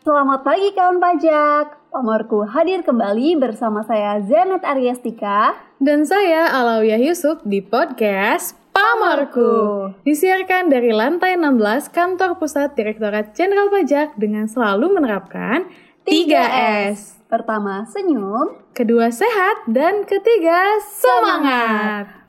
Selamat pagi kawan pajak. Pamorku hadir kembali bersama saya Zenet Ariestika dan saya Alawiyah Yusuf di podcast Pamorku. Disiarkan dari lantai 16 Kantor Pusat Direktorat Jenderal Pajak dengan selalu menerapkan 3S. Pertama, senyum. Kedua, sehat. Dan ketiga, semangat.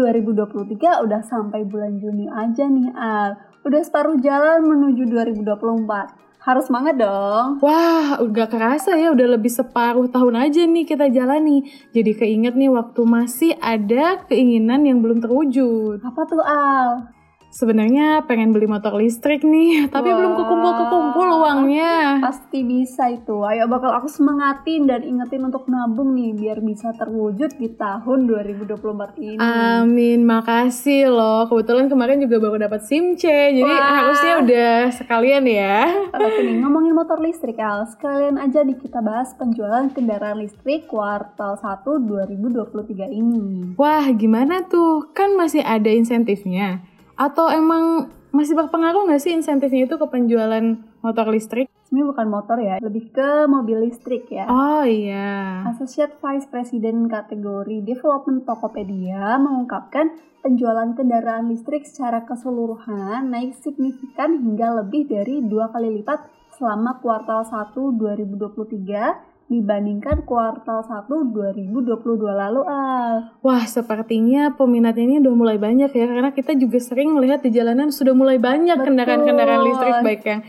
2023 udah sampai bulan Juni aja nih Al. Udah separuh jalan menuju 2024. Harus semangat dong. Wah, udah kerasa ya udah lebih separuh tahun aja nih kita jalani. Jadi keinget nih waktu masih ada keinginan yang belum terwujud. Apa tuh Al? Sebenarnya pengen beli motor listrik nih, tapi Wah. belum kekumpul-kekumpul uangnya. Pasti bisa itu. Ayo bakal aku semangatin dan ingetin untuk nabung nih biar bisa terwujud di tahun 2024 ini. Amin, makasih loh. Kebetulan kemarin juga baru dapat SIM C, jadi Wah. harusnya udah sekalian ya. Oke nih, ngomongin motor listrik Al, sekalian aja nih kita bahas penjualan kendaraan listrik kuartal 1 2023 ini. Wah, gimana tuh? Kan masih ada insentifnya. Atau emang masih berpengaruh nggak sih insentifnya itu ke penjualan motor listrik? Ini bukan motor ya, lebih ke mobil listrik ya. Oh iya. Associate Vice President kategori Development Tokopedia mengungkapkan penjualan kendaraan listrik secara keseluruhan naik signifikan hingga lebih dari dua kali lipat selama kuartal 1 2023 dibandingkan kuartal 1 2022 lalu Al. Wah, sepertinya peminatnya ini udah mulai banyak ya karena kita juga sering melihat di jalanan sudah mulai banyak kendaraan-kendaraan listrik baik yang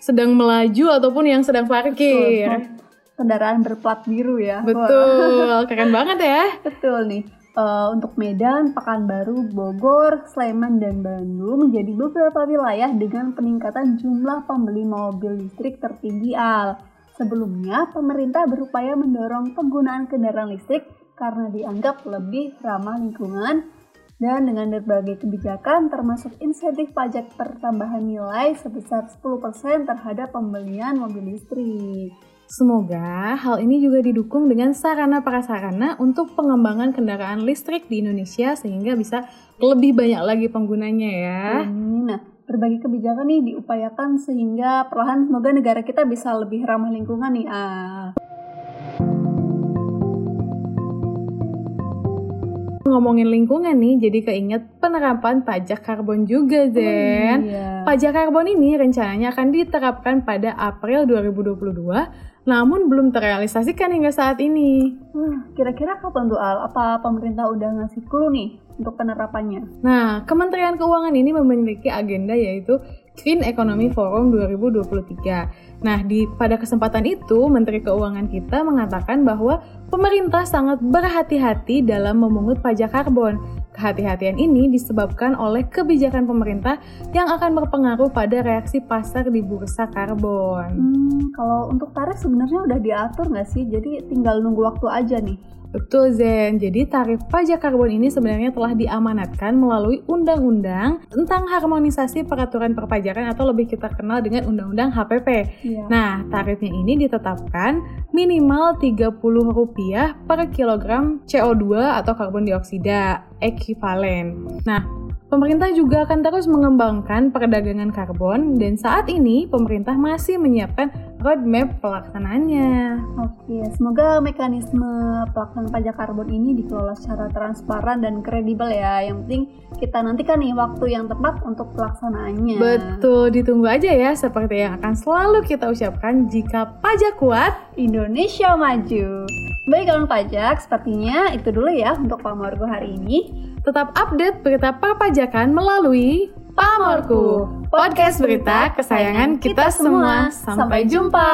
sedang melaju ataupun yang sedang parkir. Betul. Kendaraan berplat biru ya. Betul, keren banget ya. Betul nih. Uh, untuk Medan, Pekanbaru, Bogor, Sleman, dan Bandung menjadi beberapa wilayah dengan peningkatan jumlah pembeli mobil listrik tertinggi al. Sebelumnya, pemerintah berupaya mendorong penggunaan kendaraan listrik karena dianggap lebih ramah lingkungan dan dengan berbagai kebijakan termasuk insentif pajak pertambahan nilai sebesar 10% terhadap pembelian mobil listrik. Semoga hal ini juga didukung dengan sarana prasarana untuk pengembangan kendaraan listrik di Indonesia sehingga bisa lebih banyak lagi penggunanya ya. Nah, berbagai kebijakan nih diupayakan sehingga perlahan semoga negara kita bisa lebih ramah lingkungan nih. Ah. Ngomongin lingkungan nih, jadi keinget penerapan pajak karbon juga, Zen. Oh, iya. Pajak karbon ini rencananya akan diterapkan pada April 2022 namun belum terrealisasikan hingga saat ini. Hmm, kira-kira kapan tuh Al? Apa pemerintah udah ngasih clue nih untuk penerapannya? Nah, Kementerian Keuangan ini memiliki agenda yaitu Green Economy Forum 2023. Nah, di pada kesempatan itu Menteri Keuangan kita mengatakan bahwa pemerintah sangat berhati-hati dalam memungut pajak karbon. Kehati-hatian ini disebabkan oleh kebijakan pemerintah yang akan berpengaruh pada reaksi pasar di bursa karbon. Hmm, kalau untuk tarif sebenarnya udah diatur nggak sih? Jadi tinggal nunggu waktu aja nih. Betul Zen, jadi tarif pajak karbon ini sebenarnya telah diamanatkan melalui undang-undang tentang harmonisasi peraturan perpajakan atau lebih kita kenal dengan undang-undang HPP. Iya. Nah, tarifnya ini ditetapkan minimal Rp30 per kilogram CO2 atau karbon dioksida ekivalen. Nah, Pemerintah juga akan terus mengembangkan perdagangan karbon dan saat ini pemerintah masih menyiapkan roadmap pelaksanaannya. Oke, semoga mekanisme pelaksanaan pajak karbon ini dikelola secara transparan dan kredibel ya. Yang penting kita nantikan nih waktu yang tepat untuk pelaksanaannya. Betul, ditunggu aja ya seperti yang akan selalu kita ucapkan jika pajak kuat, Indonesia maju. Baik kawan pajak, sepertinya itu dulu ya untuk Pak Morgo hari ini. Tetap update berita perpajakan melalui Pamorku, podcast berita kesayangan kita semua. Sampai jumpa.